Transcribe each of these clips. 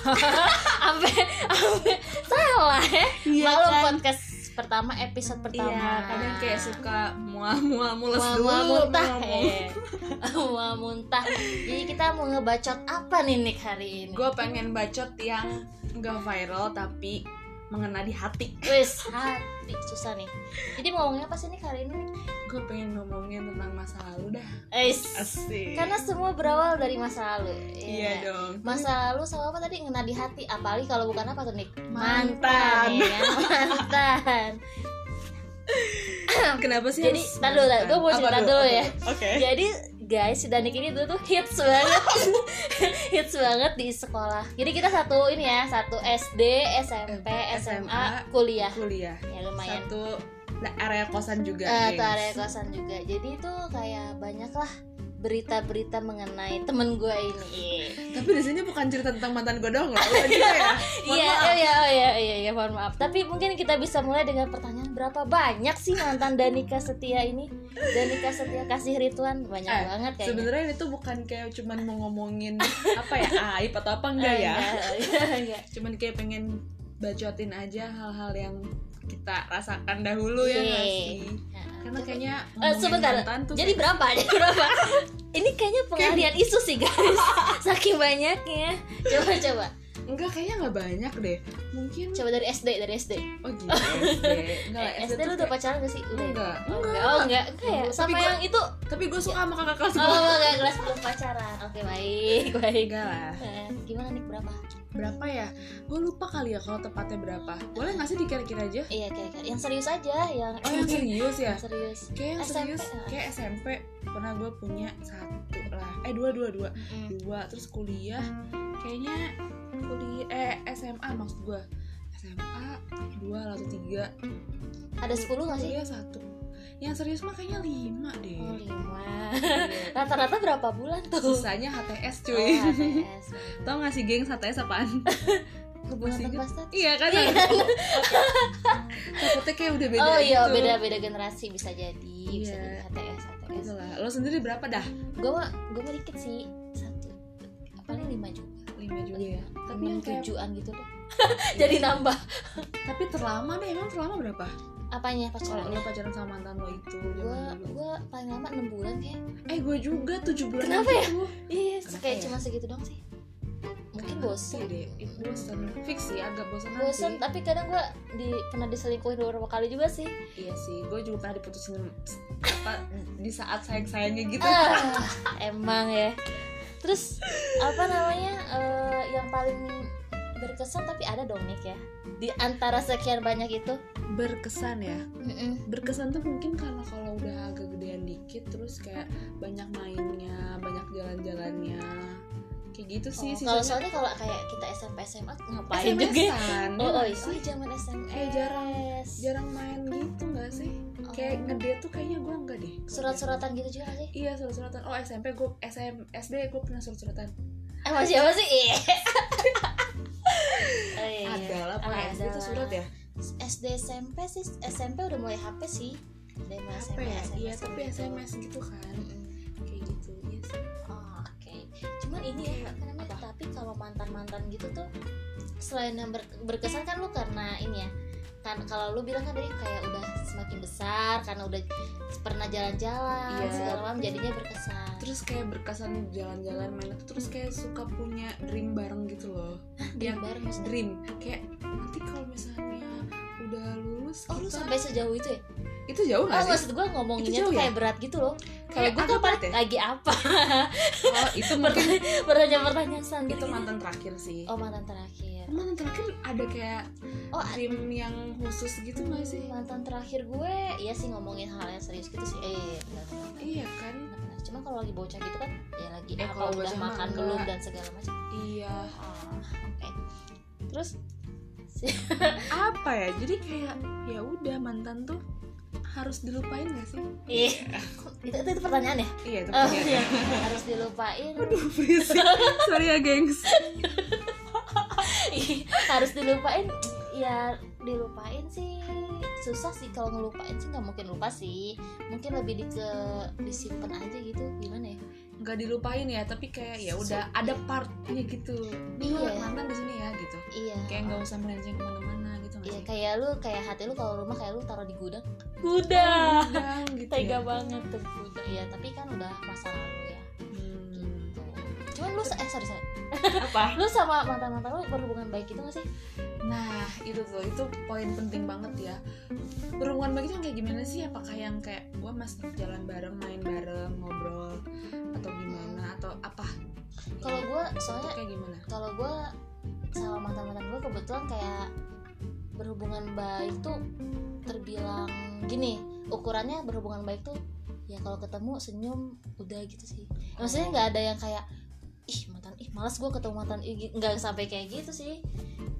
Sampai salah ya. Iya Maklum kan? podcast pertama episode pertama. Iya, kadang kayak suka mual-mual mules Mual- dulu mual muntah ngomong. eh. Mual muntah Jadi kita mau ngebacot apa nih Nick hari ini Gue pengen bacot yang nggak viral tapi mengena di hati. Wis hati susah nih Jadi mau ngomongnya apa sih Nick hari ini? Gue pengen ngomongin tentang masa lalu dah. Eis. Asik. Karena semua berawal dari masa lalu iya dong. Masa lalu sama apa tadi ngena di hati Apalagi kalau bukan apa tuh Nick Mantan. ya? Mantan Kenapa sih? Jadi, tar dulu? Gua mau cerita dulu ya. Oke. Jadi guys, si Danik ini dulu tuh hits banget Hits banget di sekolah Jadi kita satu ini ya Satu SD, SMP, SMA, SMA, kuliah Kuliah. Ya lumayan Satu da- area kosan juga. Gengs. area kosan juga jadi itu kayak banyak lah berita-berita mengenai temen gue ini Tapi di sini bukan cerita tentang mantan gue doang loh. Lo juga ya. Iya iya oh iya iya iya mohon maaf tapi mungkin kita bisa mulai dengan pertanyaan berapa banyak sih mantan Danika Setia ini Danika Setia kasih Rituan banyak Eh, banget kayaknya Sebenarnya ini tuh bukan kayak cuman mau ngomongin apa ya aib atau apa enggak ya. enggak, enggak. Cuman kayak pengen bacotin aja hal-hal yang kita rasakan dahulu ya nggak Iya. sih. Karena kayaknya ngomongin sebentar. jadi berapa? Jadi berapa? Ini kayaknya pengalian isu sih guys. Saking banyaknya. Coba coba enggak kayaknya nggak banyak deh. Mungkin coba dari SD dari SD oh gitu SD. Enggak lah Eh, SD, tuh lu udah kayak- pacaran gak sih udah ya? Enggak. Oh, enggak oh enggak enggak ya Tapi sama gua- yang itu Tapi gue suka sama kakak kelas oh gue. enggak kelas belum pacaran oke baik baik Enggak lah. Eh, gimana nih berapa Berapa ya? Gue lupa kali ya kalau tepatnya berapa. Boleh nggak sih dikira-kira aja? iya kira-kira yang serius aja yang Oh yang serius ya? yang serius Kayak yang SMP, serius, ah. kayak SMP pernah gue punya satu lah. Eh dua dua dua Mm-mm. dua. Terus kuliah kayaknya kuliah eh SMA maksud gue SMA dua atau tiga. ada 10 gak sih Kuliah satu. Yang serius mah kayaknya lima deh. oh lima Iya. rata-rata berapa bulan tuh Sisanya HTS oh, cuy. HTS Tau gak sih geng HTS apaan? hubungan tanpa status iya kan? Iya. Takutnya kayak udah beda oh iya gitu. beda beda generasi bisa jadi bisa Iya. jadi HTS HTS Gitu lah. Lo sendiri berapa dah? gue mah gue mah dikit sih satu paling lima juga Lima juga ya. Tapi yang kayak tujuan gitu deh jadi nambah tapi terlama deh emang terlama berapa? apanya Kalau pacaran lo pacaran sama mantan lo itu gue gue paling lama enam bulan kayak Eh gue juga tujuh bulan Kenapa ya? iya kayak ya? cuma segitu dong sih mungkin bosen deh. Ih, bosen. Fix sih agak bosen bosen nanti. tapi kadang gue di pernah diselingkuhin beberapa kali juga sih Iya sih. Gue juga pernah diputusin apa di saat sayang sayangnya gitu. ah, emang ya terus apa namanya eh, yang paling berkesan tapi ada dong Nick ya di antara sekian banyak itu Berkesan ya. Mm-mm. Berkesan tuh mungkin karena kalau udah agak gedean dikit terus kayak banyak mainnya, banyak jalan-jalannya. Kayak gitu sih Oh, sih. kalau soalnya kalau kayak kita SMP SMA ngapain juga ya? SMS-an, oh, oh, iya iya. sih? oh zaman SMS Kayak jarang jarang main gitu nggak sih? Oh. Kayak ngedate tuh kayaknya gue enggak deh. surat-suratan gitu juga sih Iya surat-suratan. Oh SMP gue SM SD gue pernah surat-suratan. eh masih apa sih Iya. Oh, iya, iya. Ada lah, Oh, Pak SD itu surat ya. SD SMP sih SMP udah mulai HP sih mulai Apa SMP ya? SMS Iya tapi gitu. SMS gitu kan. Mm-mm. Kayak ini ya namanya tapi kalau mantan mantan gitu tuh selain yang ber- berkesan kan lu karena ini ya kan kalau lu bilang kan tadi kayak udah semakin besar karena udah pernah jalan-jalan Iya. segala macam jadinya berkesan Terus kayak berkesan jalan-jalan main itu terus kayak suka punya dream bareng gitu loh. dia yang bareng. Dream kayak nanti kalau misalnya udah lulus oh lu kita- sampai sejauh itu ya itu jauh oh nggak sih? maksud gue ngomonginnya tuh ya? kayak berat gitu loh Kayak gue berat ya? lagi apa Oh itu mungkin pertanyaan-pertanyaan gitu itu mantan terakhir sih. oh mantan terakhir Mantan terakhir ada kayak oh dream yang khusus gitu nggak sih? mantan terakhir gue iya sih ngomongin hal yang serius gitu sih eh benar benar Iya kan? cuma kalau lagi bocah gitu kan ya lagi Eh, apa kalau udah makan enggak. belum dan segala macam Iya. oh, oke terus Apa ya? Jadi kayak ya udah mantan tuh harus dilupain gak sih? ih itu, itu, itu pertanyaan ya Iya itu oh, pertanyaan. iya. harus dilupain Aduh, please. Sorry ya, gengs. Harus dilupain ya dilupain sih susah sih kalau ngelupain sih nggak mungkin lupa sih mungkin lebih di ke disimpan aja gitu gimana ya nggak dilupain ya tapi kayak ya udah ada partnya gitu Iya. mantan di sini ya gitu iya kayak nggak usah melenceng ke mana-mana iya kayak lu kayak hati lu kalau rumah kayak lu taruh di gudang. Gudang, gitu tega ya. banget tuh. Gudang ya tapi kan udah masa lalu ya. Hmm. gitu cuman lu eh sorry sorry. Apa? Lu sama mantan mantan lu berhubungan baik gitu gak sih? Nah itu tuh itu poin penting banget ya. Berhubungan baik itu kayak gimana sih? Apakah yang kayak Gue masih jalan bareng Main bareng Ngobrol Atau gimana? Atau apa? Kalau gue Itu soalnya kayak gimana? kalau gue sama mantan mantan gue kebetulan kayak berhubungan baik tuh terbilang gini ukurannya berhubungan baik tuh ya kalau ketemu senyum udah gitu sih. Maksudnya nggak ada yang kayak ih mantan ih malas gue ketemu mantan ih gi- nggak sampai kayak gitu sih.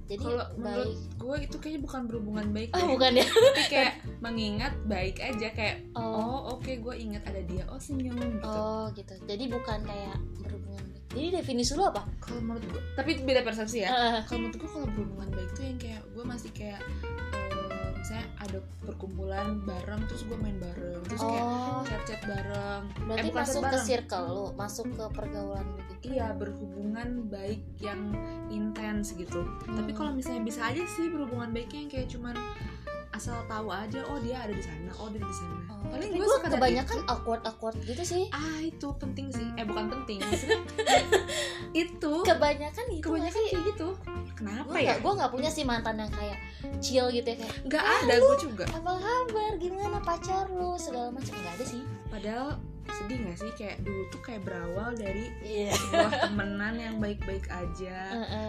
Jadi Kalau menurut baik. gue itu kayaknya bukan berhubungan baik oh bukan ya? Tapi kayak mengingat baik aja Kayak oh. Oh oke gue ingat ada dia Oh senyum gitu. Oh gitu. Jadi bukan kayak berhubungan jadi definisi lu apa? Kalau menurut gue Tapi itu beda persepsi ya. Eh, kalau menurut gue kalau berhubungan baik tuh yang kayak gue masih kayak eh, misalnya ada perkumpulan bareng terus gue main bareng. Terus kayak oh. chat-chat bareng berarti chat masuk ke bareng. circle lu masuk ke pergaulan lu gitu. Iya berhubungan baik yang intens gitu. Tapi Hmm. kalau misalnya bisa aja sih berhubungan baiknya yang kayak cuman asal tahu aja oh dia ada di sana oh dia di sana. Oh, paling gue sekadar kebanyakan itu. awkward awkward gitu sih. Ah itu penting sih. Eh bukan penting itu kebanyakan itu kebanyakan kayak gitu. Kenapa gue ya? gue nggak punya sih mantan yang kayak chill gitu ya kayak nggak ada gue juga. apa kabar? Gimana? Pacar lu? Segala macam. Nggak ada sih. Padahal sedih gak sih kayak dulu tuh kayak berawal dari iya sebuah temenan yang baik-baik aja.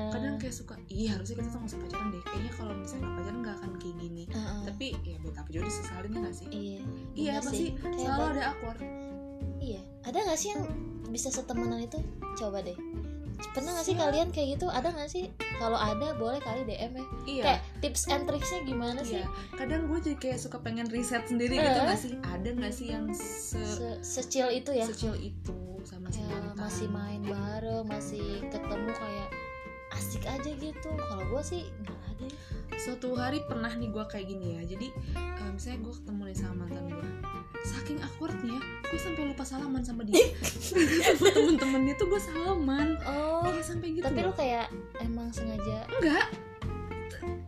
Kadang kayak suka, iya harusnya kita tuh gak usah pacaran deh. Kayaknya kalau misalnya nggak pacaran gak akan kayak gini. Tapi ya buat apa juga disesalin ya gak sih? iya Iya pasti selalu ada awkward. iya ada nggak sih yang bisa setemenan itu coba deh pernah nggak sih Siap. kalian kayak gitu ada nggak sih kalau ada boleh kali dm ya Iya. kayak tips and tricksnya gimana sih Iya. Kadang gue jadi kayak suka pengen riset sendiri gitu Eh. gak sih? Ada gak sih yang se Se secil itu ya secil itu sama mantan? masih main bareng masih ketemu kayak asik aja gitu kalau gue sih nggak ada. Suatu hari pernah nih gue kayak gini ya. Jadi eh, misalnya gue ketemu nih sama mantan gue. Saking awkwardnya, gue sampai lupa salaman sama dia. sama temen-temennya tuh gue salaman. oh Kayak sampai gitu. tapi lu loh. kayak emang sengaja enggak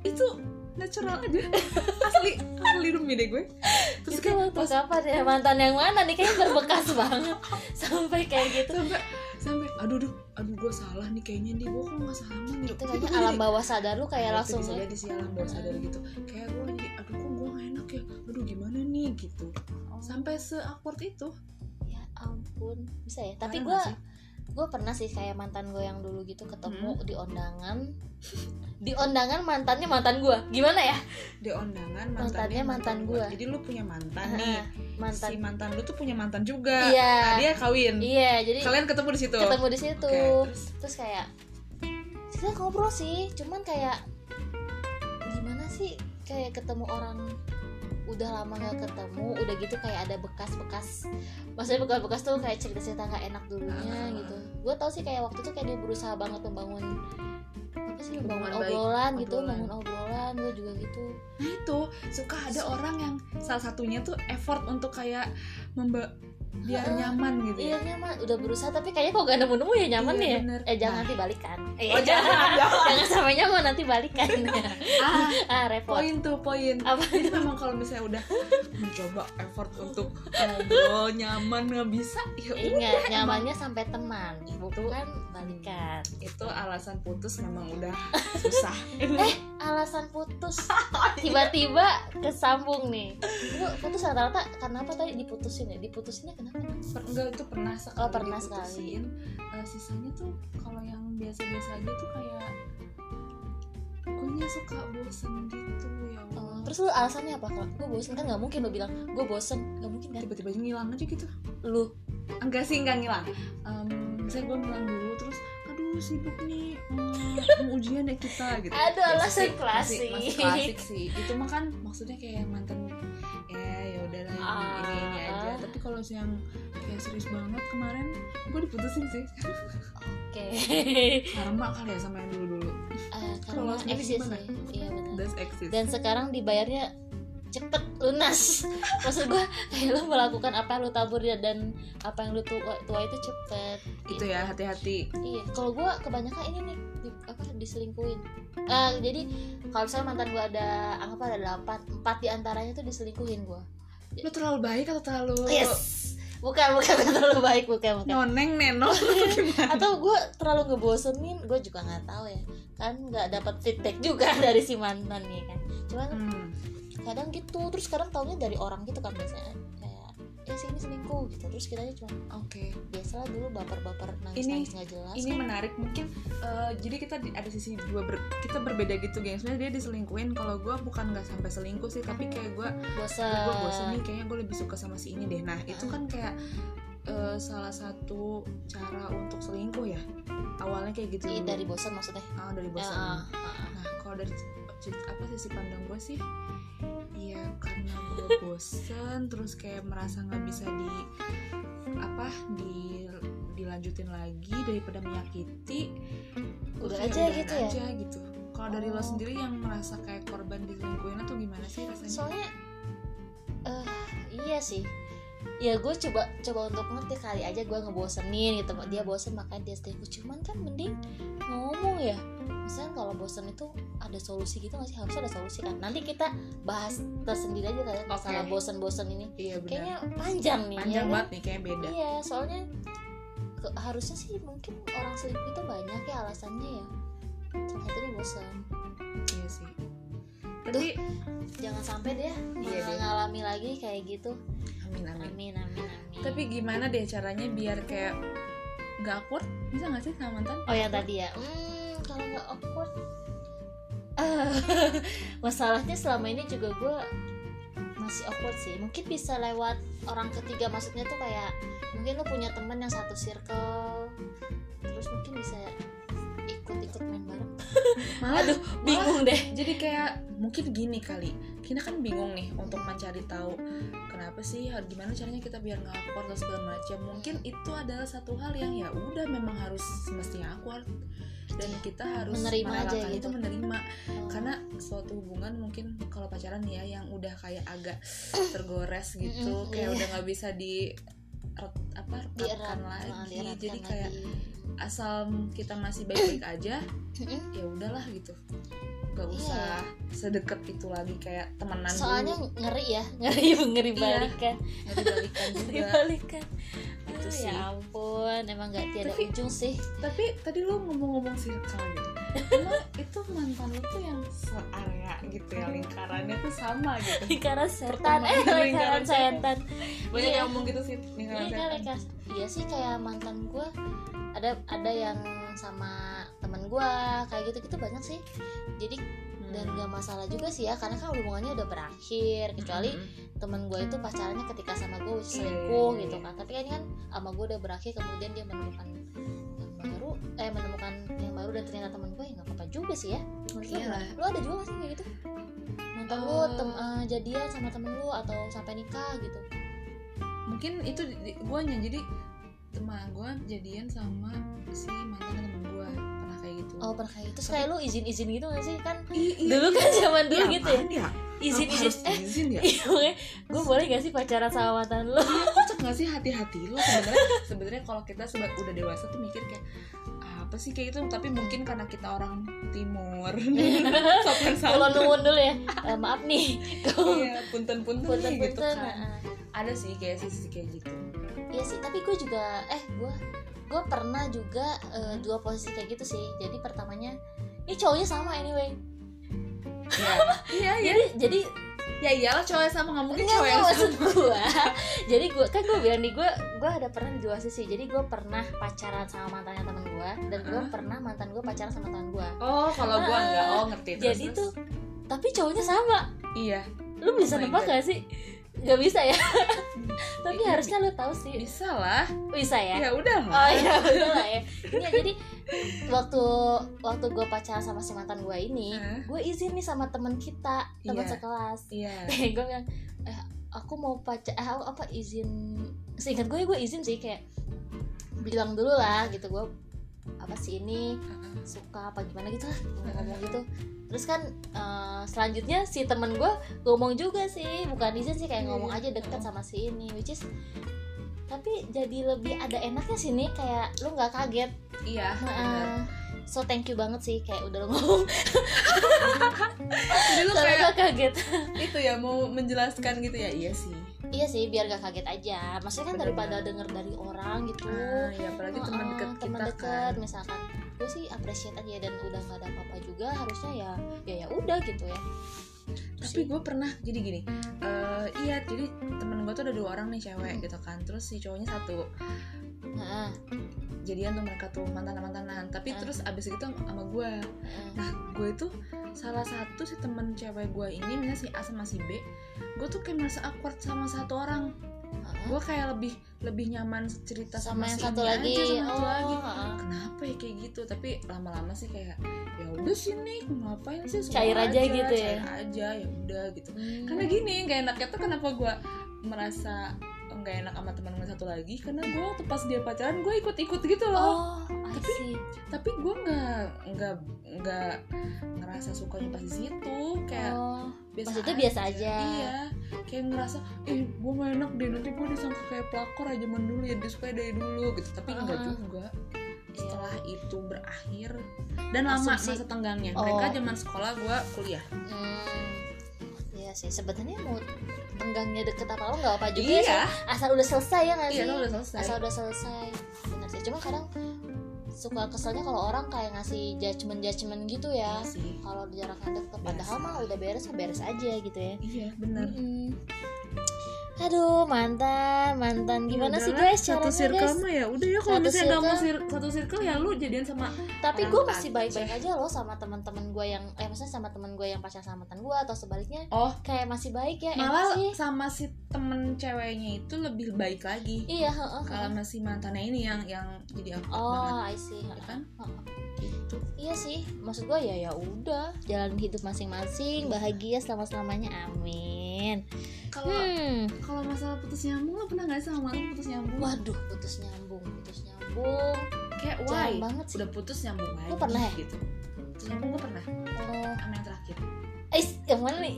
itu natural aja asli asli demi deh gue terus itu kayak waktu pas kapan ya mantan yang mana nih kayaknya berbekas banget sampai kayak gitu sampai sampai aduh aduh aduh gue salah nih kayaknya nih gue kok nggak salaman ya itu kayaknya gue alam bawah sadar lu kayak Ya, langsung bisa ya. jadi sih alam bawah sadar gitu. Kayak gue jadi aduh kok gue gak enak ya? Aduh gimana nih? Gitu. Oh, sampai se awkward itu. Ya ampun bisa ya? Tapi gue? Gue pernah sih kayak mantan gue yang dulu gitu ketemu Hmm. di undangan di undangan mantannya mantan gue gimana ya? Di undangan Mantannya mantannya mantan mantan gue jadi lu punya mantan nih. Mantan. Si mantan lu tuh punya mantan juga. Iya. Nah, dia kawin. Iya jadi kalian ketemu di situ? ketemu di situ. Oke, terus? Terus kayak kita ngobrol sih. Cuman kayak gimana sih kayak ketemu orang udah lama gak ketemu udah gitu kayak ada bekas-bekas maksudnya bekas-bekas tuh kayak cerita-cerita gak enak dulunya Ah. gitu gue tau sih kayak waktu itu kayak dia berusaha banget membangun apa sih membangun baik, obrolan gitu obrolan. bangun obrolan gue juga gitu Nah itu suka ada orang yang salah satunya tuh effort untuk kayak memba biar Heeh. nyaman gitu iya ya. nyaman udah berusaha tapi kayaknya kok gak nemu-nemu ya nyaman Iya, nih ya bener. eh jangan Nah. nanti balikan Oh jangan, jangan. jangan sampai nyaman nanti balikan Ah, ah repot poin tuh poin. apa Jadi memang kalau misalnya udah mencoba effort untuk ngobrol nyaman nggak bisa, ya udah. Ingat, emang. nyamannya sampai teman, bukan balikan. Itu alasan putus memang udah susah. Eh, alasan putus tiba-tiba kesambung nih. Lu putus rata-rata karena apa tadi diputusin ya? Diputusinnya kenapa? Enggak itu pernah sekali Oh, pernah diputusin. Eh, sisanya tuh kalau yang biasa-biasa aja tuh kayak gue suka bosen gitu ya Oh, Allah. terus lu alasannya apa kak? Gue bosen kan nggak mungkin lu bilang gue bosen, nggak mungkin kan? tiba-tiba ngilang aja gitu Lu enggak sih enggak ngilang um, misalnya gue ngilang dulu terus aduh sibuk nih hmm, mau ujian ya kita gitu Ada Biasa alasan sih, klasik. masih, masih klasik sih itu mah kan maksudnya kayak mantan ya ya udahlah yang Ah. ini ini tapi kalau yang kayak serius banget kemarin gue diputusin sih. Oke. karma kali ya sama yang dulu dulu Ah, Kalau karena eksis sih, iya benar. Dan sekarang dibayarnya cepet lunas. Maksud gue kayak lo melakukan apa yang lo tabur ya dan apa yang lo tua, tua itu cepet itu ya hati-hati. Iya kalau gue kebanyakan ini nih di, apa diselingkuhin. Eh jadi kalau misalnya mantan gue ada anggap ada delapan empat di antaranya tuh diselingkuhin gue lu terlalu baik atau terlalu yes. Bukan bukan terlalu baik bukan bukan. noneng neno atau gue terlalu ngebosenin gue juga nggak tahu ya. Kan nggak dapat feedback juga dari si mantan nih kan. Cuman Hmm. kadang gitu terus kadang taunya dari orang gitu kan biasanya kayak ya sih ini selingkuh gitu. Terus kitanya cuma oke. Biasalah dulu baper-baper nangis Ini- nangis nggak jelas. ini menarik. Mungkin eh, jadi kita di- ada sisi dua ber- kita berbeda gitu geng. Sebenarnya dia diselingkuhin. Kalau gue bukan nggak sampai selingkuh sih tapi kayak gue bosan gue bosen. nih kayaknya gue lebih suka sama si ini deh. Nah itu kan kayak eh, salah satu cara untuk selingkuh ya. Awalnya kayak gitu Iya, dulu. dari bosan maksudnya? Ah dari bosan Ah, ah, ah. nah kalau dari apa sisi pandang gue sih Iya karena gue bosen terus kayak merasa nggak bisa di apa di dilanjutin lagi daripada menyakiti Udah aja udahan gitu ya? aja gitu kalau dari lo Oh. sendiri yang merasa kayak korban diselingkuhin atau gimana sih rasanya soalnya eh iya sih ya gue coba coba untuk ngerti kali aja gue ngebosenin gitu. Dia bosen makanya dia selingkuh cuman kan mending ngomong ya. Misalnya kalau bosen itu ada solusi gitu nggak sih? Harusnya ada solusi kan? Nanti kita bahas tersendiri aja kayak masalah Oke. bosen-bosen ini. Iya kayaknya panjang nih panjang ya kan? banget nih kayak beda. Iya soalnya ke- harusnya sih mungkin orang selingkuh itu banyak ya alasannya ya. Salah satunya bosan iya sih. Tapi jangan sampai deh Iya deh. mengalami lagi kayak gitu amin amin. Amin amin amin. Tapi gimana deh caranya biar kayak nggak awkward? Bisa nggak sih sama mantan? Oh yang tadi ya? Hmm, kalau nggak awkward. Ah, masalahnya selama ini juga gue masih awkward sih. Mungkin bisa lewat orang ketiga maksudnya tuh kayak mungkin lo punya teman yang satu circle. Terus mungkin bisa ikut-ikut main bareng malah aduh bingung deh jadi kayak mungkin gini kali kita kan bingung nih untuk mencari tahu kenapa sih gimana caranya kita biar nggak awkward dan segala macam mungkin itu adalah satu hal yang ya udah memang harus semestinya awkward dan kita harus Menerima aja gitu. itu menerima Oh. karena suatu hubungan mungkin kalau pacaran ya yang udah kayak agak tergores gitu kayak iya. udah nggak bisa di apa rekatkan lagi. Jadi kayak lagi. asal kita masih baik-baik aja ya udahlah gitu nggak Iya. usah sedekat itu lagi kayak temenan soalnya dulu. ngeri ya ngeri ngeri Iya. balikan. Dibalikan ngeri juga. balikan. Itu Aduh, sih. ya ampun emang nggak tiada Tapi- ujung sih. tapi tadi lu ngomong-ngomong circle gitu. Emang itu mantan lu tuh yang searea gitu ya lingkarannya tuh sama gitu. Lingkaran setan. Eh lingkaran lingkaran setan. banyak Iya. yang ngomong gitu sih lingkaran iya setan. iya sih kayak mantan gue ada ada yang sama temen gue kayak gitu gitu banyak sih. Jadi dan Hmm. gak masalah juga sih ya karena kan hubungannya udah berakhir. Kecuali Mm-mm. temen gue itu pacarannya ketika sama gue selingkuh gitu kan. Tapi kan kan sama gue udah berakhir kemudian dia menemukan yang baru eh menemukan yang baru dan ternyata temen gue ya nggak apa-apa juga sih ya. Lo Iya. lo ada juga gak sih kayak gitu? Mantan lo Eh. tem eh, jadian sama temen lo atau sampai nikah gitu? Mungkin itu gue nya jadi teman gue jadian sama si mantan temen gitu. Oh gitu terus kayak lo izin izin gitu gak sih? Kan I- i- dulu kan zaman dulu Iya, gitu ya. ya? Izin izin. eh izin ya? iya gue boleh gak sih pacaran sama mantan lo Iya, kocak gak sih hati-hati lo sebenarnya sebenarnya kalau kita sudah udah dewasa tuh mikir kayak apa sih kayak gitu? Tapi mungkin karena kita orang timur. Sopan kalau nuwun dulu ya. Eh, maaf nih. Iya punten punten punten gitu punten kan. ada sih kayak sisi kayak gitu. Iya sih, tapi gue juga eh gue gue pernah juga eh, dua posisi kayak gitu sih. Jadi pertamanya ini cowoknya sama anyway. iya iya iya Jadi jadi ya iyalah cowok sama nggak mungkin cowok yang sama gue. jadi gue kan gue bilang nih gue gue ada pernah di dua sisi. Jadi gue pernah pacaran sama mantannya teman gue dan gue Heeh. pernah mantan gue pacaran sama teman gue. oh kalau gua enggak oh ngerti terus, Jadi terus. tuh tapi cowoknya sama. iya Lu bisa my nebak gak sih? Gak bisa ya. tapi harusnya lu tahu sih. bisa lah Bisa ya. ya udah Oh lah iya betul lah ya. Iya jadi waktu waktu gue pacaran sama si mantan gue ini, Hah? gue izin nih sama teman kita, teman Iya. sekelas. iya gue bilang, eh aku mau pacar, eh, aku apa izin? Seingat gue gue izin sih kayak bilang dulu lah gitu gue apa sih ini. Suka apa gimana gitu lah ngomong gitu. Terus kan eh, selanjutnya si temen gue ngomong juga sih bukan izin sih kayak Iya, ngomong iya. aja deket Heeh. sama si ini which is tapi jadi lebih ada enaknya sih nih kayak lu nggak kaget. Iya. Heeh. so thank you banget sih kayak udah lu ngomong. Jadi lu kayak gue kaget. itu ya mau menjelaskan gitu ya? Iya sih. Iya sih biar gak kaget aja. Maksudnya kan Bener daripada denger dari orang gitu. Ah ya apalagi teman dekat teman kita dekat kan. misalkan gue sih appreciate aja dan udah gak ada apa-apa juga harusnya ya ya ya udah gitu ya. Tapi gue pernah jadi gini eh iya jadi temen gue tuh ada dua orang nih cewek gitu kan terus si cowoknya satu. Heeh, jadian tuh mereka tuh mantan mantanan tapi Ah. terus abis itu sama gue heeh. nah gue itu salah satu si temen cewek gue ini misalnya si A sama si B gue tuh kayak merasa awkward sama satu orang Heeh. gue kayak lebih lebih nyaman cerita sama sama, yang si satu lagi aja sama satu oh lagi heeh. kenapa ya kayak gitu tapi lama-lama sih kayak ya udah sini ngapain sih semua Cair aja gitu ya? cair aja ya udah gitu Hmm. karena gini nggak enaknya tuh kenapa gue merasa nggak enak sama teman gue satu lagi karena gue waktu pas dia pacaran gue ikut-ikut gitu loh oh Tapi- see. tapi gue nggak nggak nggak ngerasa sukanya pas di situ kayak oh biasa maksudnya biasa aja. iya kayak ngerasa eh gue gak enak deh nanti gue disangka kayak pelakor aja zaman dulu ya disukai dari dulu gitu tapi enggak Ah. juga setelah itu berakhir dan lama Asumsi. masa tenggangnya Oh. mereka zaman sekolah gue kuliah hmm. Iya sih sebenarnya mau tenggangnya deket apa lo nggak apa juga iya. sih. Asal udah selesai ya nggak iya sih? lo udah selesai. Asal udah selesai. Benar sih cuma kadang suka keselnya kalau orang kayak ngasih judgement judgement gitu ya. Iya kalau jaraknya deket padahal Biasa. mah udah beres beres aja gitu ya. Iya bener. Mm-mm. Aduh mantan mantan. Gimana sih guys satu circle mah ya udah ya kalau Satu misalnya nggak mau sir- satu circle ya lu jadian sama tapi gue masih baik-baik aja loh sama teman-teman gue yang eh maksudnya sama teman gue yang pacaran sama mantan gue atau sebaliknya. Oh. Kayak masih baik ya malah sih sama si temen ceweknya itu lebih baik lagi. Iya heeh, kalau heeh. masih mantannya ini yang yang jadi awkward oh banget. I see. Ya heeh, kan? Heeh. gitu. Iya sih maksud gue ya ya udah. Jalan hidup masing-masing bahagia selama selamanya amin kalau hmm. kalau masalah putus nyambung lo pernah nggak sih sama mantan putus nyambung? Waduh putus nyambung putus nyambung. Kayak jarang why? banget sih. Udah putus nyambung lagi Lo pernah ya? gitu. Putus nyambung gue pernah. Oh. Sama yang terakhir. Eh yang mana nih?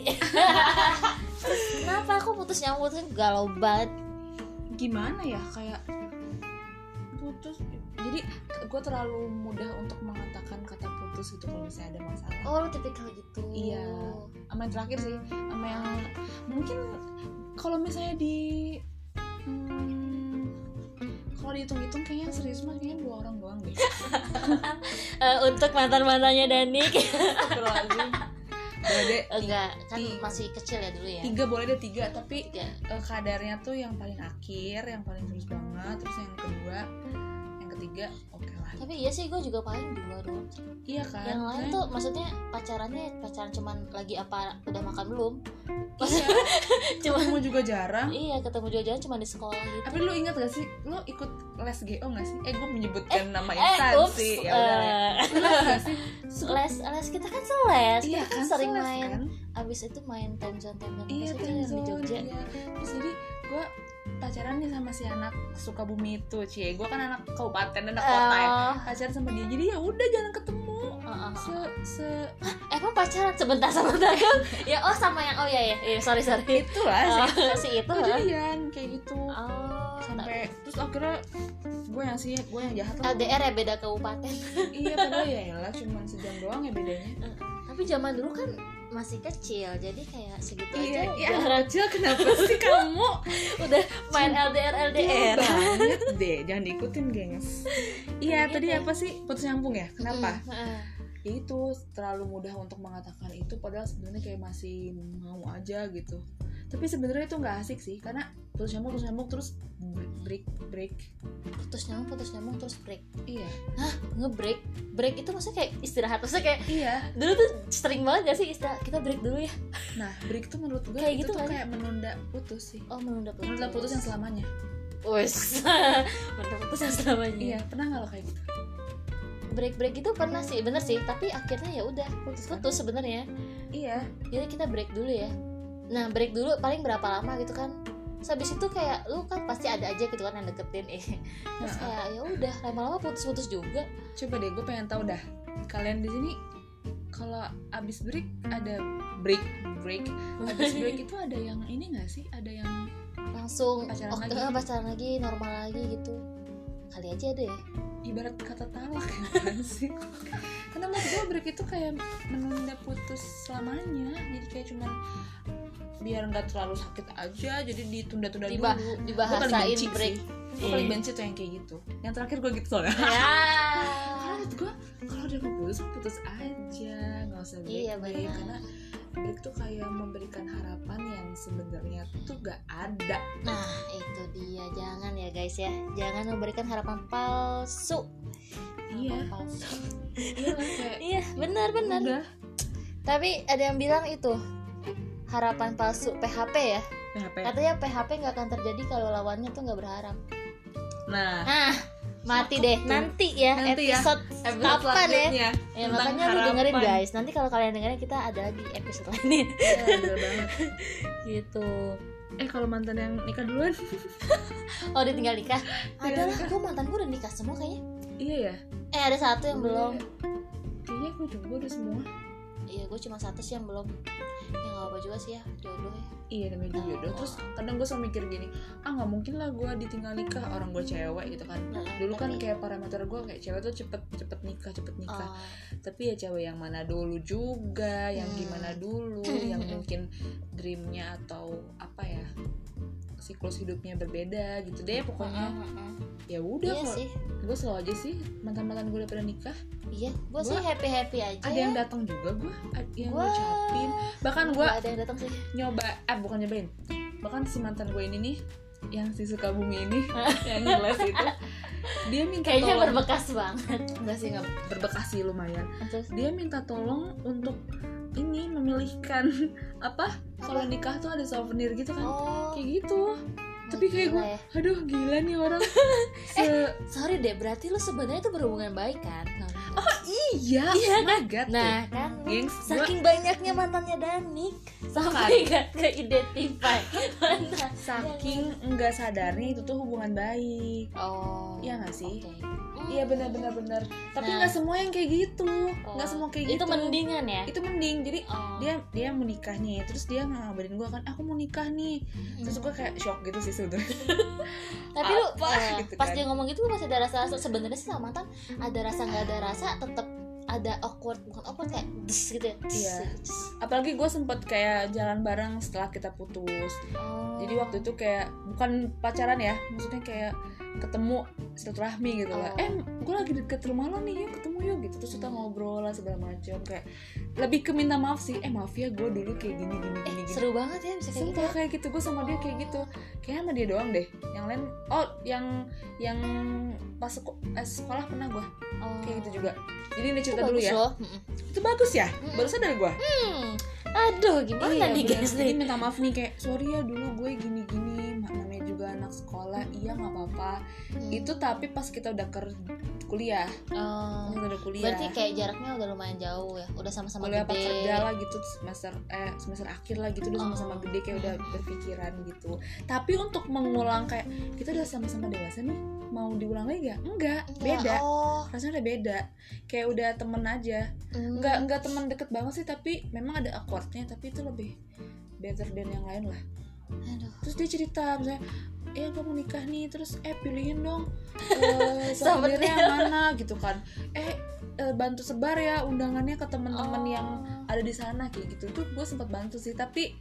Kenapa aku putus nyambung? Tuh galau banget. Gimana ya? Kayak putus jadi gue terlalu mudah untuk mengatakan kata putus gitu kalau misalnya ada masalah oh lu tipikal gitu Iya. sama yang terakhir sih sama yang mungkin kalau misalnya di hmm, kalau dihitung-hitung kayaknya serius mah kayaknya dua orang doang deh Eh, untuk mantan mantannya Danik Astagfirullahaladzim. boleh deh tiga, enggak kan masih kecil ya dulu ya tiga boleh deh tiga tapi Tiga. eh, kadarnya tuh yang paling akhir yang paling serius banget terus yang kedua ketiga oke lah. Tapi iya sih gue juga paling dua doang. Iya kan? Yang lain tuh maksudnya pacarannya pacaran cuman lagi apa udah makan belum? Iya. Cuma- ketemu juga jarang. Iya ketemu jalan cuma di sekolah gitu. Tapi lu ingat gak sih lu ikut les GO gak sih? Eh gue menyebutkan nama eh instansi. ya udah ya. eh, gak sih? Les les kita kan seles iya kita kan, kan sering seles main. kan? abis itu main time zone time zone iya time yang di Jogja. iya. terus jadi gue pacaran nih sama si anak Sukabumi itu cie. Gue kan anak kabupaten anak kota ya. Oh, pacaran sama dia. Jadi ya udah jangan ketemu. Se se emang pacaran? Sebentar sebentar. Kan ya oh sama yang oh iya iya, iya sorry sorry. Itulah sih. Oh, si itu jadian kayak gitu. Oh sampai terus akhirnya gue yang sih gue yang jahat lah. LDR ya beda kabupaten. Iya padahal ya elah cuma sejam doang ya bedanya. Tapi zaman dulu kan masih kecil jadi kayak segitu iya aja. iya udah, kecil kenapa sih kamu? Udah main LDR Iya LDR banget deh jangan diikutin gengs. Iya Gitu tadi ya. apa sih? Putus nyambung ya? Kenapa? Mm, ya itu terlalu mudah untuk mengatakan itu padahal sebenarnya kayak masih mau aja gitu. Tapi sebenarnya itu nggak asik sih karena putus nyambung putus nyambung terus break break. Putus nyambung putus nyambung terus break. Iya. Ngebreak? Break itu maksudnya kayak istirahat maksudnya kayak iya. dulu tuh sering banget gak sih istirahat? Kita break dulu ya. Nah break itu menurut gue Kayak itu gitu tuh kan? kayak menunda putus sih. Oh menunda putus. Menunda putus yang selamanya. Wes. Menunda putus yang selamanya. Iya pernah nggak lo kayak gitu? Break break itu pernah sih bener sih. Tapi akhirnya ya udah putus putus sebenarnya. Iya. Jadi kita break dulu ya. Nah break dulu paling berapa lama gitu kan terus habis itu kayak lu kan pasti ada aja gitu kan yang deketin. Eh terus kayak ya udah lama-lama putus-putus juga. Coba deh gue pengen tahu dah kalian di sini kalau abis break ada break break abis break itu ada yang ini nggak sih? Ada yang langsung Pacaran oh, lagi. pacaran lagi normal lagi gitu. Kali aja deh. Ibarat kata talak kan sih? Karena menurut gue break itu kayak menunda putus selamanya jadi kayak cuman biar nggak terlalu sakit aja jadi ditunda-tunda dulu. Diba- paling dibahasain benci break. sih. Paling Iya. benci tuh yang kayak gitu. Yang terakhir gue gitu soalnya. Ya. Karena gue kalau udah mau putus putus aja. Nggak usah break Iya, break karena break tuh kayak memberikan harapan yang sebenarnya tuh gak ada. Nah itu dia. Jangan ya guys ya. Jangan memberikan harapan palsu. Iya. Harapan palsu. Iya kayak iya benar benar. tapi ada yang bilang itu harapan palsu PHP ya? PHP katanya PHP nggak akan terjadi kalau lawannya tuh nggak berharap. Nah. Nah mati deh. Nanti ya Nanti ya, episode episode kapan ya? ya tentang makanya lu dengerin harapan. guys. Nanti kalau kalian dengerin kita ada lagi episode lainnya Iya, banget. Gitu. Eh kalau mantan yang nikah duluan? Oh dia tinggal nikah? Tinggal ada lah. Nikah. gue mantan gue udah nikah semua kayaknya. Iya ya? Eh ada satu yang belum. Kayaknya aku juga udah semua iya gue cuma satu sih yang belum. Ya nggak apa juga sih ya jodoh ya. Iya namanya juga jodoh. Terus kadang gue selalu mikir gini ah nggak mungkin lah gue ditinggal nikah orang gue cewek gitu kan. Nah, dulu kan kayak parameter gue kayak cewek tuh cepet cepet nikah cepet nikah. Oh, tapi ya cewek yang mana dulu juga yang Hmm. gimana dulu yang mungkin dreamnya atau apa ya siklus hidupnya berbeda gitu deh pokoknya. Mm, mm, mm. ya udah iya sih. Gue selalu aja sih mantan mantan gue udah pada nikah. Iya gue sih happy happy aja. Ada ya yang datang juga gue yang Gua- ngucapin bahkan gue ada yang datang sih. nyoba eh bukan nyobain. Bahkan si mantan gue ini nih yang si suka bumi ini yang les itu dia minta kayaknya tolong. berbekas banget. Enggak sih nggak berbekas sih lumayan. Terus? Dia minta tolong untuk ini memilihkan apa kalau nikah tuh ada souvenir gitu kan? Oh. Kayak gitu. Tapi kayak gue ya. aduh gila nih orang. Se sorry deh berarti lu sebenarnya tuh berhubungan baik kan oh iya. Iya oh my god nah kan? lu gengs gue saking banyaknya mantannya Danik. Sampai gak ke identify mana? Saking enggak sadarnya itu tuh hubungan baik. Oh Iya nggak sih? oke. iya benar benar benar. Tapi Nah. nggak semua yang kayak gitu. Oh, nggak semua kayak gitu. itu mendingan ya? Itu mending. Jadi oh. dia dia mau nikah nih terus dia ngabarin gue kan aku mau nikah nih. Terus gue kayak shock gitu sih sebenarnya tapi lu apa? eh, gitu pas kan. dia ngomong gitu lu masih ada rasa-rasa sebenarnya sih sama mantan ada rasa nggak ada rasa tetap ada awkward bukan awkward kayak des gitu ya Des, Iya. des. apalagi gue sempet kayak jalan bareng setelah kita putus Oh. jadi waktu itu kayak bukan pacaran ya maksudnya kayak ketemu silaturahmi gitu lah. Oh. eh gue lagi deket rumah lo nih yuk ketemu yuk gitu. Terus kita ngobrol lah segala macam kayak lebih ke minta maaf sih. Eh maaf ya gue dulu kayak gini gini eh gini. gini seru banget ya bisa kayak gitu Sumpah kayak gitu gue sama dia kayak gitu. Kayak sama dia doang deh. Yang lain oh yang yang pas seko- eh, sekolah pernah gue oh. kayak gitu juga. Jadi ini itu cerita dulu ya. loh. Itu bagus ya? Mm-mm. baru sadar gue Hmm. aduh gimana iya, nih guys nih? minta maaf nih kayak sorry ya dulu gue gini gini namanya juga anak sekolah iya nggak apa-apa Hmm. itu tapi pas kita udah ker kuliah oh. kita udah kuliah berarti kayak jaraknya udah lumayan jauh ya udah sama-sama kuliah apa gede kerja lah gitu semester eh semester akhir lah gitu udah sama-sama Oh. gede kayak udah berpikiran gitu tapi untuk mengulang kayak kita udah sama-sama dewasa nih mau diulang lagi gak? enggak Enggak, beda oh. rasanya udah beda kayak udah temen aja Hmm. enggak enggak temen deket banget sih tapi memang ada awkwardnya tapi itu lebih better than yang lain lah aduh. Terus dia cerita misalnya eh gue mau nikah nih terus eh pilihin dong eh Sempet souvenirnya yang mana gitu kan. Eh eh, bantu sebar ya undangannya ke temen-temen Oh. yang ada di sana kayak gitu. Tuh gue sempat bantu sih tapi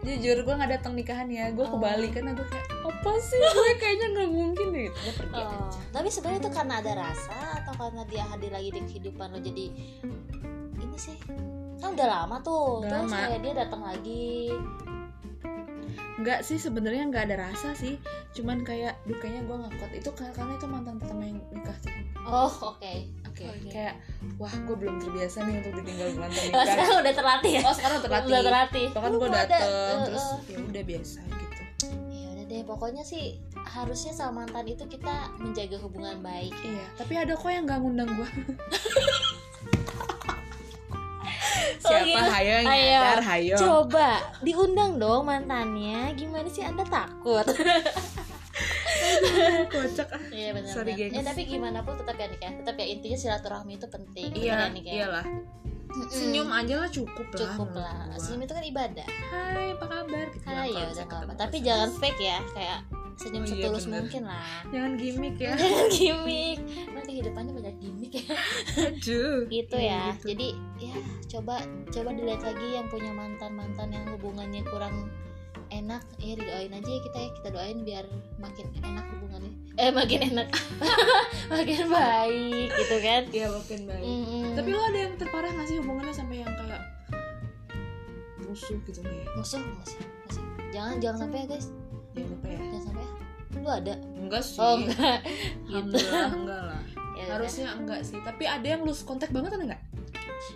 jujur gue nggak datang nikahannya gue ke Oh. Bali karena gue kayak apa sih? Gue kayaknya nggak mungkin deh. Gitu gue pergi Oh, aja tapi sebenarnya itu karena ada rasa atau karena dia hadir lagi di kehidupan lo? Jadi ini sih kan udah lama tuh Udah terus lama. kayak dia datang lagi nggak sih sebenarnya nggak ada rasa sih. Cuman kayak duh kayaknya gue nggak kuat itu kar- karena itu mantan pertama yang nikah sih oh oke. Oke Oke. kayak wah gue belum terbiasa nih untuk ditinggal mantan Oh, nikah. sekarang udah terlatih ya? Oh sekarang terlatih. Udah terlatih. Bahkan gue ada, dateng eh, terus eh. ya udah biasa gitu. Ya udah deh pokoknya sih harusnya sama mantan itu kita menjaga hubungan baik. Iya tapi ada kok yang nggak ngundang gue siapa gitu. hayo yang Ayo. nyadar hayo coba diundang dong mantannya gimana sih anda takut kocak ah Iya benar. Sorry. Ya tapi gimana pun tetap ya nih ya. Tetap ya intinya silaturahmi itu penting. iya ya, ya? iyalah senyum aja lah cukup lah cukup lah. Senyum itu kan ibadah. hai apa kabar gitu lah Hai ya apa. Tapi jangan fake ya kayak senyum Oh, iya, setulus bener. mungkin lah. jangan gimmick ya Jangan gimmick. Nanti hidupannya banyak gimmick ya. aduh Gitu Iya, ya. gitu. Jadi ya coba coba dilihat lagi yang punya mantan-mantan yang hubungannya kurang enak ya didoain aja ya kita ya kita doain biar makin enak hubungannya eh makin enak makin baik gitu kan iya makin baik Mm-mm. tapi lo ada yang terparah gak sih hubungannya sampai yang kayak musuh gitu nggak ya musuh masih masih jangan jangan sampai ya guys lupa ya? Jangan sampai ya? Lu ada? Enggak sih. Oh enggak. Gitu. Enggak lah. Ya harusnya enggak sih. Tapi ada yang lose kontak banget ada nggak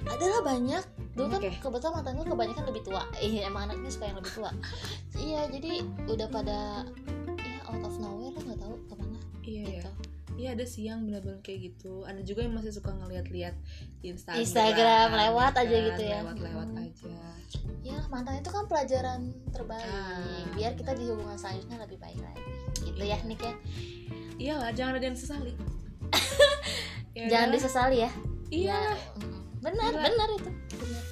ada lah banyak. Dulu kan kebetulan mantan gue kebanyakan lebih tua. Iya emang anaknya suka yang lebih tua. Iya jadi udah pada ya out of nowhere lah nggak tahu ke mana. Iya ya gitu. iya ada sih yang benar-benar kayak gitu. Ada juga yang masih suka ngeliat-liat Instagram. Instagram, lewat aja kan, gitu ya. lewat-lewat Hmm. aja. Ya mantan itu kan pelajaran terbaik. Ah, biar kita di hubungan selanjutnya lebih baik lagi. Gitu ya Iya. Nick ya. Iyalah jangan ada yang sesali. Ya jangan disesali ya. Iya Ya, benar benar itu. Benar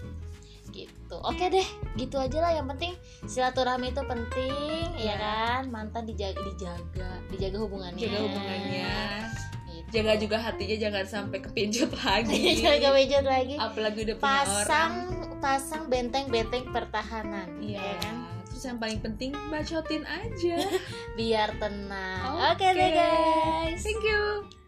gitu. Oke deh gitu aja lah. Yang penting silaturahmi itu penting ya Ya. kan? Mantan dijaga dijaga dijaga hubungannya. Jaga hubungannya. Gitu. jaga juga hatinya jangan sampai kepincut lagi. Jaga bejat lagi. Apalagi udah punya pasang orang. pasang benteng-benteng pertahanan iya. ya kan? Terus yang paling penting bacotin aja. Biar tenang. Oke. Oke. deh guys. Thank you